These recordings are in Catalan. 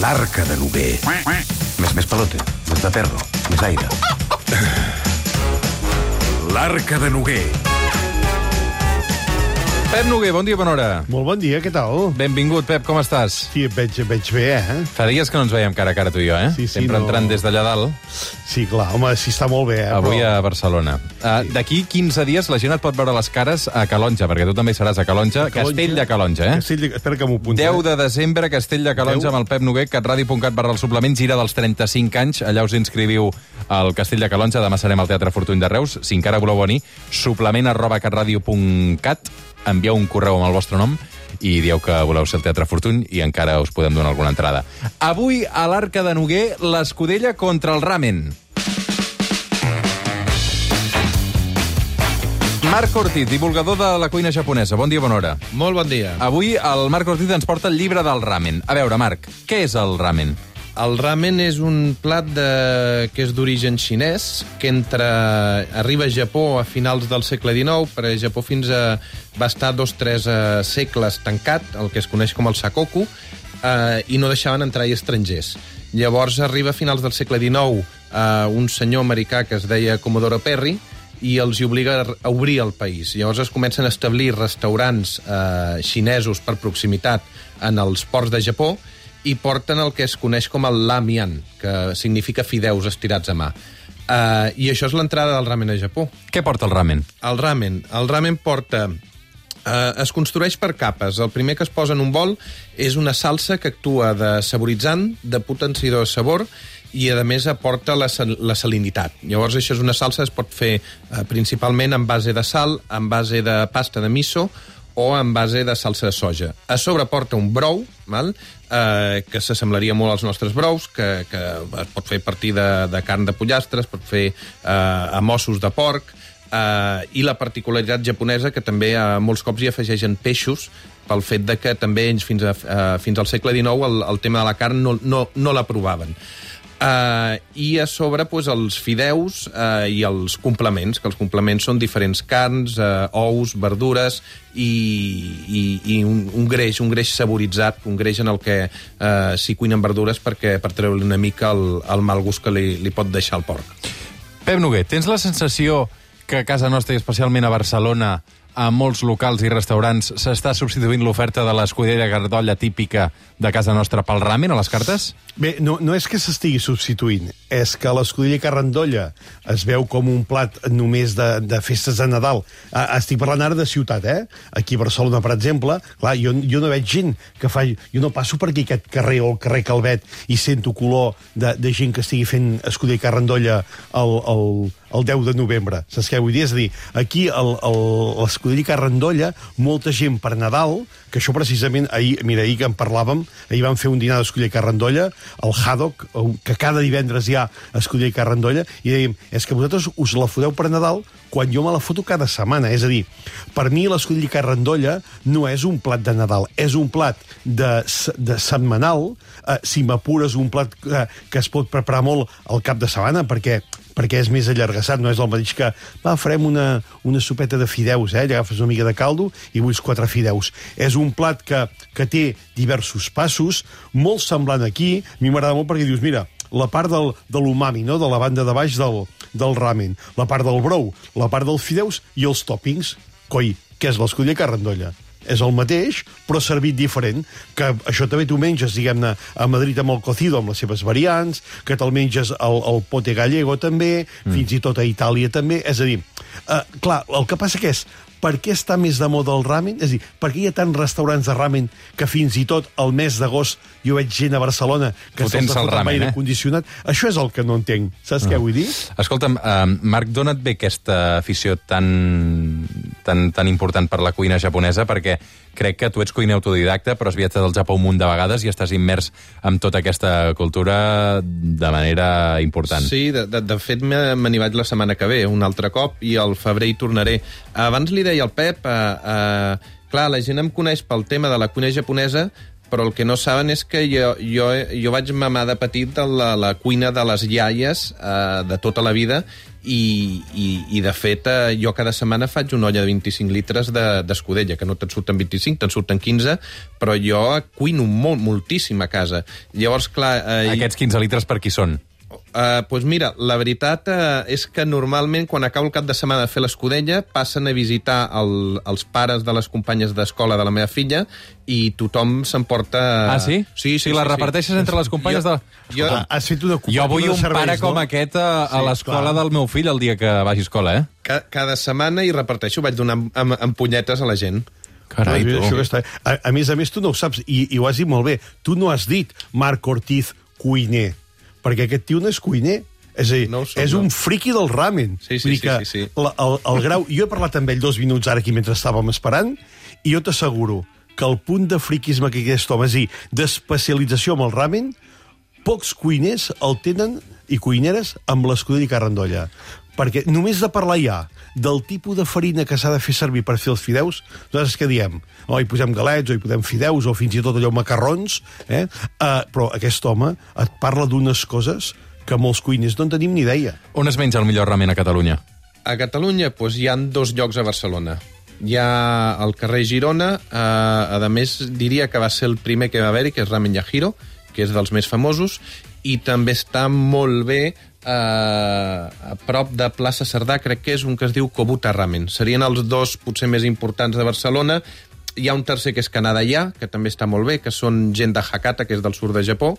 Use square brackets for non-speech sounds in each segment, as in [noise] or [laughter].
L'arca de Noguer. Més, més pelote, més de perro, més aire. L'arca de Noguer. Pep Noguer, bon dia, bona hora. Molt bon dia, què tal? Benvingut, Pep, com estàs? Sí, et veig, et veig bé, eh? Fa dies que no ens veiem cara a cara tu i jo, eh? Sí, sí, Sempre no. entrant des d'allà dalt, Sí, clar, home, sí està molt bé, eh? avui però... a Barcelona. Uh, D'aquí 15 dies la gent et pot veure les cares a Calonja, perquè tu també seràs a Calonja. Calonja. Castell de Calonja, eh? Castell de... Espera que m'ho apunti. 10 de desembre, Castell de Calonja, 10. amb el Pep Noguer, catradio.cat barra el suplement, gira dels 35 anys. Allà us inscriviu al Castell de Calonja. Demà serem al Teatre Fortuny de Reus. Si encara voleu venir, suplement arroba catradio.cat. Envieu un correu amb el vostre nom i dieu que voleu ser al Teatre Fortuny i encara us podem donar alguna entrada. Avui, a l'Arca de Noguer, l'escudella contra el ramen. Marc Ortiz, divulgador de la cuina japonesa. Bon dia, bona hora. Molt bon dia. Avui el Marc Ortiz ens porta el llibre del ramen. A veure, Marc, què és el ramen? El ramen és un plat de... que és d'origen xinès, que entre... arriba a Japó a finals del segle XIX, per a Japó fins a... va estar dos o tres eh, segles tancat, el que es coneix com el sakoku, eh, i no deixaven entrar-hi estrangers. Llavors arriba a finals del segle XIX eh, un senyor americà que es deia Comodoro Perry, i els hi obliga a obrir el país. Llavors es comencen a establir restaurants eh, xinesos per proximitat en els ports de Japó i porten el que es coneix com el lamian, que significa fideus estirats a mà. Uh, I això és l'entrada del ramen a Japó. Què porta el ramen? El ramen. El ramen porta... Uh, es construeix per capes. El primer que es posa en un bol és una salsa que actua de saboritzant, de potenciador de sabor, i a més aporta la, sal la salinitat. Llavors això és una salsa que es pot fer uh, principalment en base de sal, en base de pasta de miso o en base de salsa de soja. A sobre porta un brou, val? Eh, que s'assemblaria molt als nostres brous, que, que es pot fer a partir de, de carn de pollastre, es pot fer eh, amb ossos de porc, eh, i la particularitat japonesa que també eh, molts cops hi afegeixen peixos pel fet de que també ells fins, a, eh, fins al segle XIX el, el tema de la carn no, no, no l'aprovaven. Uh, I a sobre pues, els fideus uh, i els complements, que els complements són diferents carns, uh, ous, verdures i, i, i un, un greix, un greix saboritzat, un greix en el que uh, s'hi cuinen verdures perquè per treure-li una mica el, el mal gust que li, li pot deixar el porc. Pep Noguer, tens la sensació que a casa nostra i especialment a Barcelona a molts locals i restaurants s'està substituint l'oferta de l'escudella gardolla típica de casa nostra pel ramen a les cartes? Bé, no, no és que s'estigui substituint, és que l'escudella carrandolla es veu com un plat només de, de festes de Nadal. Estic parlant ara de ciutat, eh? Aquí a Barcelona, per exemple, clar, jo, jo no veig gent que fa... Jo no passo per aquí aquest carrer o el carrer Calvet i sento color de, de gent que estigui fent escudella carrandolla el, el, el 10 de novembre. Saps què vull dir? És a dir, aquí el- l'escudella carrandolla, molta gent per Nadal, que això precisament, ahir, mira, ahir que en parlàvem, ahir vam fer un dinar d'escudella carrandolla, al Haddock, que cada divendres hi ha escudella carrandolla, i dèiem, és que vosaltres us la foteu per Nadal quan jo me la foto cada setmana. És a dir, per mi l'escudella carrandolla no és un plat de Nadal, és un plat de, de setmanal, eh, si m'apures un plat que, que es pot preparar molt al cap de setmana, perquè perquè és més allargassat, no és el mateix que va, farem una, una sopeta de fideus, eh? Allà agafes una mica de caldo i bulls quatre fideus. És un plat que, que té diversos passos, molt semblant aquí, a mi m'agrada molt perquè dius, mira, la part del, de l'umami, no? de la banda de baix del, del ramen, la part del brou, la part dels fideus i els toppings. Coi, què és l'escudella carrandolla? És el mateix, però servit diferent. Que això també tu menges, diguem-ne, a Madrid amb el cocido, amb les seves variants, que te'l menges al, al pote gallego també, mm. fins i tot a Itàlia també. És a dir, eh, clar, el que passa que és, per què està més de moda el ramen? És a dir, per què hi ha tants restaurants de ramen que fins i tot el mes d'agost jo veig gent a Barcelona que se'ls al fot amb ramen, aire eh? condicionat? Això és el que no entenc. Saps què vull dir? Escolta'm, uh, Marc, d'on et ve aquesta afició tan, tan, tan important per la cuina japonesa? Perquè crec que tu ets cuiner autodidacta, però has viatjat al Japó un munt de vegades i estàs immers en tota aquesta cultura de manera important. Sí, de, de, de fet me n'hi vaig la setmana que ve, un altre cop, i al febrer hi tornaré. Abans li deia al Pep, eh, eh, clar, la gent em coneix pel tema de la cuina japonesa, però el que no saben és que jo, jo, jo vaig mamar de petit de la, la cuina de les iaies eh, de tota la vida i, i, i de fet eh, jo cada setmana faig una olla de 25 litres de- d'escudella, que no te'n surten 25, te'n surten 15, però jo cuino molt, moltíssim a casa. Llavors, clar... Eh, Aquests 15 litres per qui són? Uh, pues mira, la veritat uh, és que normalment quan acabo el cap de setmana de fer l'escudella passen a visitar el, els pares de les companyes d'escola de la meva filla i tothom s'emporta... Ah, sí? Sí, sí, I les sí, reparteixes entre les companyes jo, de- Jo, Has fet una Jo vull un serveis, pare com no? aquest a, a Sí, l'escola del meu fill el dia que vagi a escola, eh? ca, cada setmana i reparteixo, vaig donar amb, amb, amb punyetes a la gent. Carai, això tu. que està... a, a més a més, tu no ho saps, i, i ho has dit molt bé. Tu no has dit Marc Ortiz cuiner, perquè aquest tio no és cuiner. És a dir, No és no. un friqui del ramen. Sí, sí, Vull dir sí, que sí, sí. La, el, el grau... Jo he parlat amb ell dos minuts ara aquí mentre estàvem esperant, i jo t'asseguro que el punt de friquisme que aquest home, és a dir, d'especialització amb el ramen, pocs cuiners el tenen i cuineres amb l'escudella i carrandolla. Perquè només de parlar ja del tipus de farina que s'ha de fer servir per fer els fideus, nosaltres què diem? O hi posem galets, o hi posem fideus, o fins i tot allò macarrons, eh? Uh, però aquest home et parla d'unes coses que molts cuiners no en tenim ni idea. On es menja el millor ramen a Catalunya? A Catalunya doncs, hi han dos llocs a Barcelona. Hi ha al carrer Girona, eh, a més diria que va ser el primer que va haver-hi, que és Ramen Yajiro, que és dels més famosos, i també està molt bé eh, a prop de plaça Cerdà, crec que és un que es diu Kobuta Ramen. Serien els dos potser més importants de Barcelona. Hi ha un tercer que és Canadà, que també està molt bé, que són gent de Hakata, que és del sud de Japó,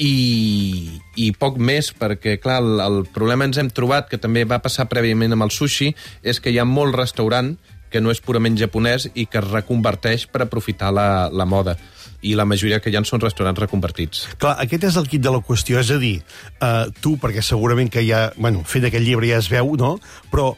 i, i poc més, perquè, clar, el, el problema ens hem trobat, que també va passar prèviament amb el sushi, és que hi ha molt restaurant que no és purament japonès i que es reconverteix per aprofitar la, la moda. I la majoria que hi ha són restaurants reconvertits. Clar, aquest és el kit de la qüestió, és a dir, uh, tu, perquè segurament que ja, bueno, fent aquest llibre ja es veu, no?, però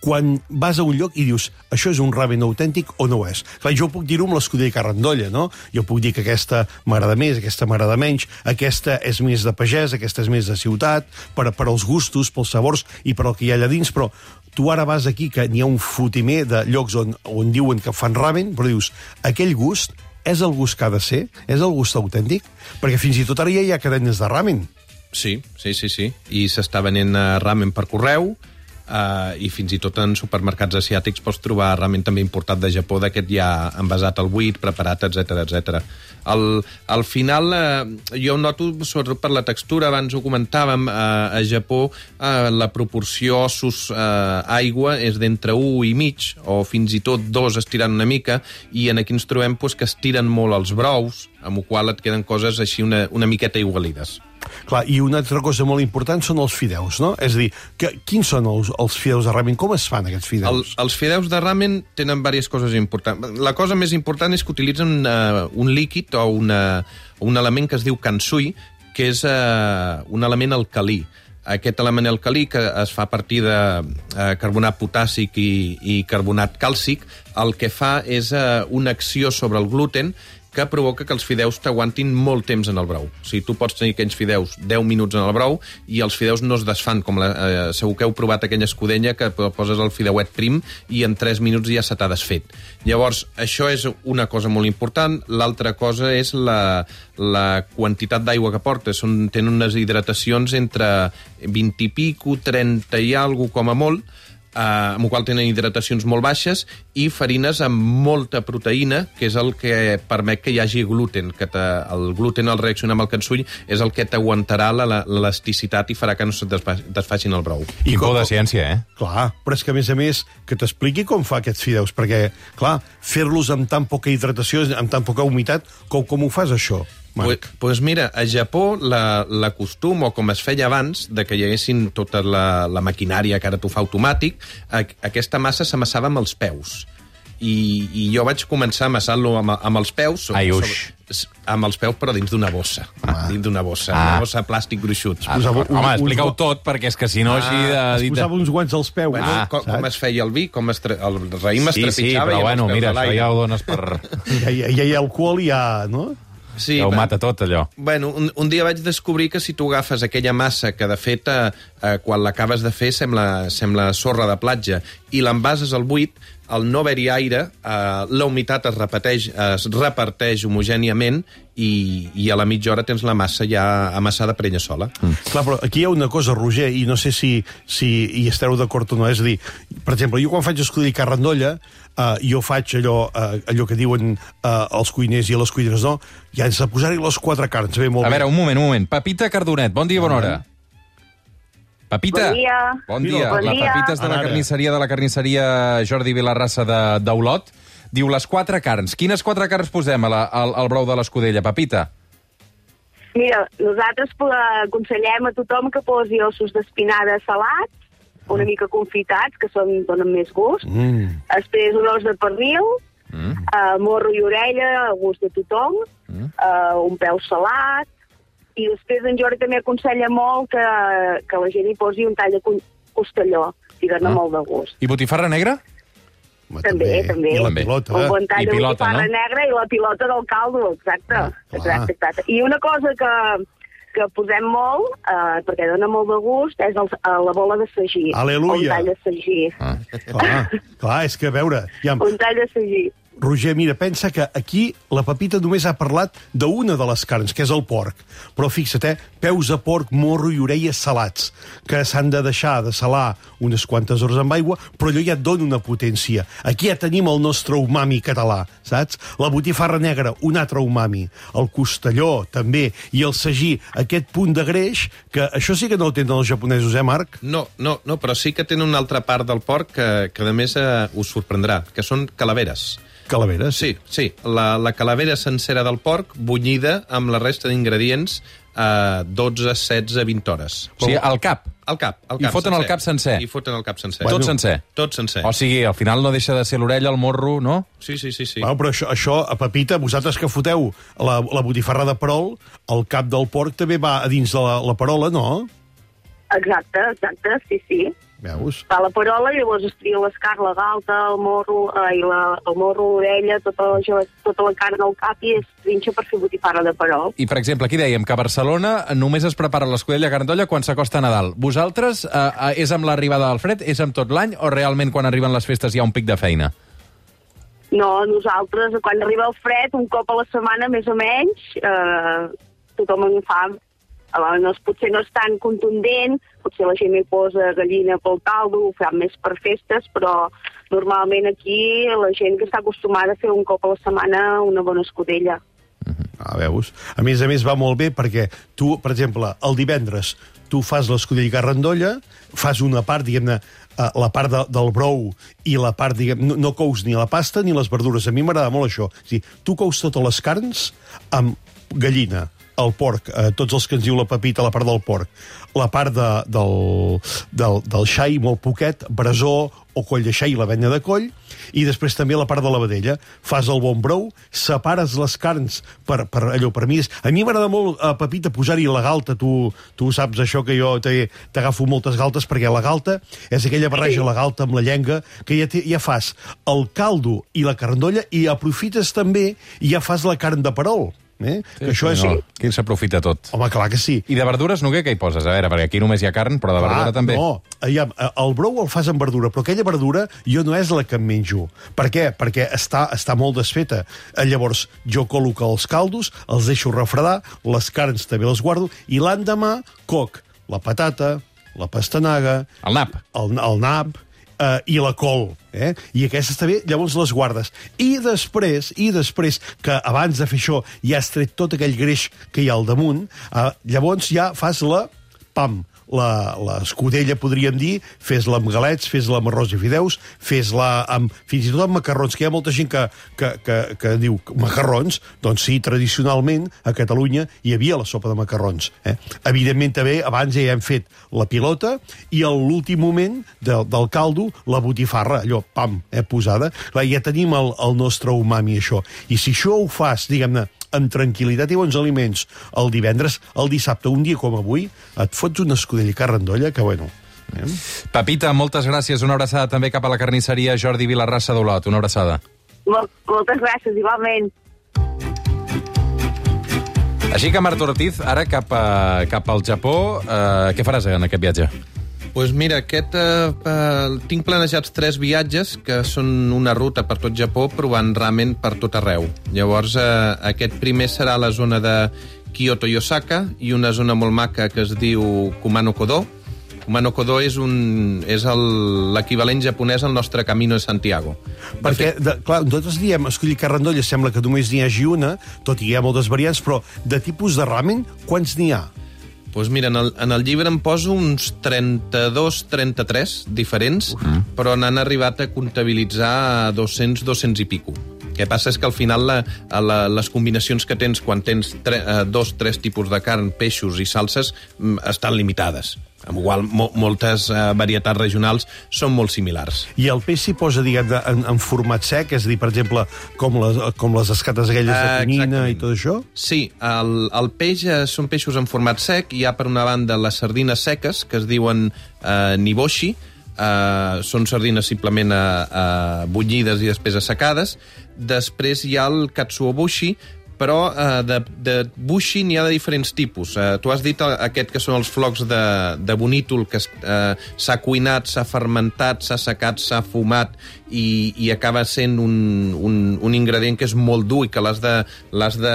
quan vas a un lloc i dius això és un ramen autèntic o no ho és. Clar, jo puc dir-ho amb l'escudella Carrandolla, no? Jo puc dir que aquesta m'agrada més, aquesta m'agrada menys, aquesta és més de pagès, aquesta és més de ciutat, per, per als gustos, pels sabors i per al que hi ha allà dins, però tu ara vas aquí, que n'hi ha un fotimer de llocs on, on diuen que fan ramen, però dius, aquell gust és el gust que ha de ser? És el gust autèntic? Perquè fins i tot ara ja hi ha cadenes de ramen. Sí, sí, sí, sí. I s'està venent uh, ramen per correu, Uh, i fins i tot en supermercats asiàtics pots trobar ramen també importat de Japó d'aquest ja envasat al buit, preparat, etc etc. Al, al final uh, jo noto, sobretot per la textura abans ho comentàvem, uh, a Japó uh, la proporció ossos-aigua és d'entre 1 i mig o fins i tot 2 estirant una mica i en aquí ens trobem pues, que estiren molt els brous amb la qual et queden coses així una, una miqueta igualides. Clar, i una altra cosa molt important són els fideus, no? És a dir, que, quins són els, els fideus de ramen? Com es fan aquests El, fideus? els fideus de ramen tenen diverses coses importants. La cosa més important és que utilitzen uh, un líquid o una, un element que es diu kansui, que és uh, un element alcalí. Aquest element alcalí, que es fa a partir de uh, carbonat potàssic i, i carbonat càlcic, el que fa és uh, una acció sobre el gluten que provoca que els fideus t'aguantin molt temps en el brou. O sigui, tu pots tenir aquells fideus 10 minuts en el brou i els fideus no es desfan, com la, eh, segur que heu provat aquella escudella que poses el fideuet prim i en 3 minuts ja se t'ha desfet. Llavors, això és una cosa molt important. L'altra cosa és la, la quantitat d'aigua que porta. Són, tenen unes hidratacions entre 20 i pico, 30 i alguna com a molt, eh, amb el qual tenen hidratacions molt baixes, i farines amb molta proteïna, que és el que permet que hi hagi gluten, que te, el gluten al reaccionar amb el cansull és el que t'aguantarà la- la- l'elasticitat i farà que no se't desfa- desfacin el brou. I por de ciència, eh? Clar, però és que, a més a més, que t'expliqui com fa aquests fideus, perquè, clar, fer-los amb tan poca hidratació, amb tan poca humitat, com, com ho fas, això? Pues, pues mira, a Japó la, la costum, o com es feia abans, de que hi haguessin tota la, la maquinària que ara t'ho fa automàtic, a, aquesta massa s'amassava amb els peus. I, I jo vaig començar a amassar-lo amb, amb els peus, sobre- Ai, uix. sobre- amb els peus, però dins d'una bossa. Ah. Dins d'una bossa, Ah. una bossa de plàstic gruixut. Ah, posava Home, un- explica-ho uns- tot, perquè és que si no, així de... Es posava uns guants als peus. Bueno, Ah, com, com es feia el vi, com es tre... el raïm es Sí, sí, trepitjava però i amb bueno, mira, això ja ho dones per... [laughs] Ja, ja, ja hi ha alcohol, ja, no? Sí, Ja ho va- mata tot, allò. Bueno, un, un dia vaig descobrir que si tu agafes aquella massa que, de fet, eh, eh, quan l'acabes de fer sembla, sembla sorra de platja i l'envases al buit, al no haver-hi aire, eh, la humitat es, repeteix, es reparteix homogèniament i, i a la mitja hora tens la massa ja amassada per ella sola. Mm. Clar, però aquí hi ha una cosa, Roger, i no sé si, si hi esteu d'acord o no. És a dir, per exemple, jo quan faig escudella carrandolla, uh, jo faig allò, uh, allò que diuen uh, els cuiners i les cuiners no, i has de posar-hi les quatre carns. Bé, molt A bé. veure, un moment, un moment. Pepita Cardonet, bon dia i bona hora. Pepita. Bon dia. Bon dia. Bon la dia. Pepita és de la carnisseria de la carnisseria Jordi Vilarrassa de- d'Olot. Diu les quatre carns. Quines quatre carns posem a la, al, al brou de l'escudella, Pepita? Mira, nosaltres aconsellem a tothom que posi ossos d'espinada salats, una mica confitats, que són, donen més gust. Mm. Després un os de pernil, Mm. uh, morro i orella, a gust de tothom, Mm. uh, un peu salat, i després en Jordi també aconsella molt que, que la gent hi posi un tall de costelló, i dona Ah. molt de gust. I botifarra negra? Home, També, també. I la pilota. Un bon tall I de pilota, botifarra no? negra i la pilota del caldo, exacte. Ah, exacte, exacte. I una cosa que, que posem molt, eh, perquè dona molt de gust, és el, eh, la bola de sagí. Aleluia. Un tall de sagí. Ah. Clar, clar, és que, a veure, ja, Un tall de sagí. Roger, mira, pensa que aquí la Pepita només ha parlat d'una de les carns, que és el porc. Però fixa't, eh, peus de porc, morro i orelles salats, que s'han de deixar de salar unes quantes hores amb aigua, però allò ja et dona una potència. Aquí ja tenim el nostre umami català, saps? La botifarra negra, un altre umami. El costelló, també. I el sagí, aquest punt de greix, que això sí que no ho tenen els japonesos, eh, Marc? No, no, no, però sí que tenen una altra part del porc que, que a més eh, us sorprendrà, que són calaveres. Calaveres. Sí, sí, la, la calavera sencera del porc, bunyida amb la resta d'ingredients a 12, 16, 20 hores. O sigui, al cap. Al cap, al I cap foten el cap sencer. I foten el cap sencer. Tot sencer. Tot sencer. O sigui, al final no deixa de ser l'orella, el morro, no? Sí, sí, sí, sí. Bueno, però això, això, a Pepita, vosaltres que foteu la, la botifarra de perol, el cap del porc també va a dins de la, la parola, no? Exacte, exacte, sí, sí. Veus? Fa la parola, llavors es tria l'escar, la galta, el morro, eh, i la, el morro, l'orella, tota, la, tota la carn al cap i es trinxa per fer botifarra de perol. I, per exemple, aquí dèiem que a Barcelona només es prepara l'escudella carndolla quan s'acosta a Nadal. Vosaltres, eh, eh, és amb l'arribada del fred, és amb tot l'any, o realment quan arriben les festes hi ha un pic de feina? No, nosaltres, quan arriba el fred, un cop a la setmana, més o menys, eh, tothom en fa. No, potser no és tan contundent, potser la gent hi posa gallina pel caldo, ho fa més per festes, però normalment aquí la gent que està acostumada a fer un cop a la setmana una bona escudella. Ah, veus? A més a més va molt bé perquè tu, per exemple, el divendres tu fas l'escudella carrandolla, fas una part, diguem-ne, eh, la part de, del brou i la part, diguem, no, no cous ni la pasta ni les verdures. A mi m'agrada molt això. O sigui, tu cous totes les carns amb gallina, el porc, eh, tots els que ens diu la Pepita, la part del porc, la part de, del, del, del xai, molt poquet, brasó o coll de xai, la venya de coll, i després també la part de la vedella. Fas el bon brou, separes les carns per, per allò, per mi. és- A mi m'agrada molt, a Pepita, posar-hi la galta. Tu, tu saps això que jo t'agafo moltes galtes, perquè la galta és aquella barreja, Sí. la galta amb la llenga, que ja, ja fas el caldo i la carndolla i aprofites també i ja fas la carn de perol. Eh? Sí, que això és... No, aquí s'aprofita tot. Home, clar que sí. I de verdures, Noguer, què hi poses? A veure, perquè aquí només hi ha carn, però de verdura Clar, també. No, aviam, eh, el brou el fas amb verdura, però aquella verdura jo no és la que em menjo. Per què? Perquè està, està molt desfeta. Eh, Llavors, jo col·loco els caldos, els deixo refredar, les carns també les guardo, i l'endemà coc la patata, la pastanaga, El nap. el, el nap eh, i la col. Eh? I aquestes també, llavors les guardes. I després, i després, que abans de fer això ja has tret tot aquell greix que hi ha al damunt, eh, llavors ja fas la pam, l'escudella, podríem dir, fes-la amb galets, fes-la amb arròs i fideus, fes-la amb, fins i tot amb macarrons, que hi ha molta gent que, que, que, que diu macarrons, doncs sí, tradicionalment a Catalunya hi havia la sopa de macarrons. Eh? Evidentment també abans ja hem fet la pilota i a l'últim moment del, del caldo la botifarra, allò, pam, eh, posada. Clar, ja tenim el, el nostre umami, això. I si això ho fas, diguem-ne, amb tranquil·litat i bons aliments el divendres, el dissabte, un dia com avui, et fots una escudella carrandolla que, bueno... Eh? Pepita, moltes gràcies. Una abraçada també cap a la carnisseria Jordi Vilarrassa d'Olot. Una abraçada. Mol, moltes gràcies, igualment. Així que, Marta Ortiz, ara cap, a, cap al Japó, eh, què faràs en aquest viatge? Pues mira, aquest, eh, eh, tinc planejats tres viatges que són una ruta per tot Japó provant ramen per tot arreu. Llavors, eh, aquest primer serà la zona de Kyoto i Osaka i una zona molt maca que es diu Kumano Kodo. Kumano Kodo és, un, és l'equivalent japonès al nostre Camino de Santiago. De Perquè, de, clar, nosaltres diem escollir carrandolla, sembla que només n'hi hagi una, tot i que hi ha moltes variants, però de tipus de ramen, quants n'hi ha? Doncs mira, en el, en el llibre em poso uns 32-33 diferents, uh -huh. però n'han arribat a comptabilitzar 200, 200 i pico. El que passa és que al final la, la, les combinacions que tens quan tens tre, eh, dos, tres tipus de carn, peixos i salses mm, estan limitades. Amb igual, mo, moltes eh, varietats regionals són molt similars. I el peix s'hi posa, diguem, de, en, en format sec, és a dir, per exemple, com les, com les escates aquelles de Ah, tonyina i tot això? Sí, el, el peix eh, són peixos en format sec. Hi ha, per una banda, les sardines seques, que es diuen eh, niboshi. Eh, són sardines simplement eh, eh, bullides i després assecades. Després hi ha el katsuobushi, però eh, de, de bushi n'hi ha de diferents tipus. Eh, tu has dit eh, aquest que són els flocs de, de bonítol, que eh, s'ha cuinat, s'ha fermentat, s'ha assecat, s'ha fumat i, i acaba sent un, un, un ingredient que és molt dur i que l'has de, de,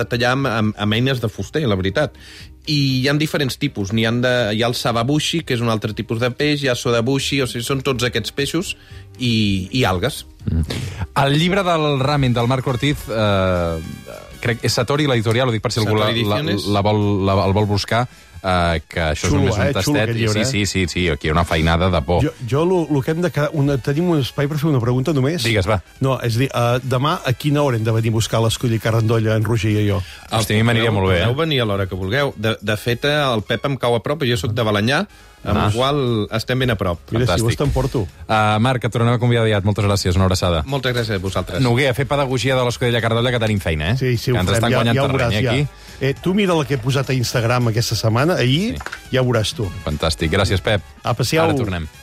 de tallar amb, amb, amb eines de fuster, la veritat. I hi ha diferents tipus. N'hi ha, de, hi ha el sababushi, que és un altre tipus de peix, hi ha sodabushi, o sigui, són tots aquests peixos i, i algues. El llibre del ramen del Marc Ortiz, eh, crec que és Satori l'editorial, ho dic per si algú la, la, la, vol, la, el vol buscar, eh, que això Xulo, és només eh? un Xulo tastet. aquest llibre, sí, sí, sí, sí, aquí hi ha una feinada de por. Jo, jo lo, lo que hem de quedar... Una, tenim un espai per fer una pregunta només? Digues, va. No, és a dir, uh, demà a quina hora hem de venir a buscar l'escollir carrandolla en Roger i jo? Hosti, a mi m'aniria molt bé, eh? Podeu venir a l'hora que vulgueu. De, de fet, eh, el Pep em cau a prop, i jo sóc de Balanyà, amb Ah. el qual estem ben a prop. Mira, si vols t'emporto. Uh, Marc, et tornem a convidar aviat. Moltes gràcies, una abraçada. Moltes gràcies a vosaltres. Noguer, a fer pedagogia de l'escudella Cardolla, que tenim feina, eh? Sí, sí, que ho ens estan ja, guanyant ja ho terreny, veuràs, eh, ja. Eh, tu mira la que he posat a Instagram aquesta setmana, ahir, ja ho veuràs tu. Fantàstic. Gràcies, Pep. Apa. Ara tornem.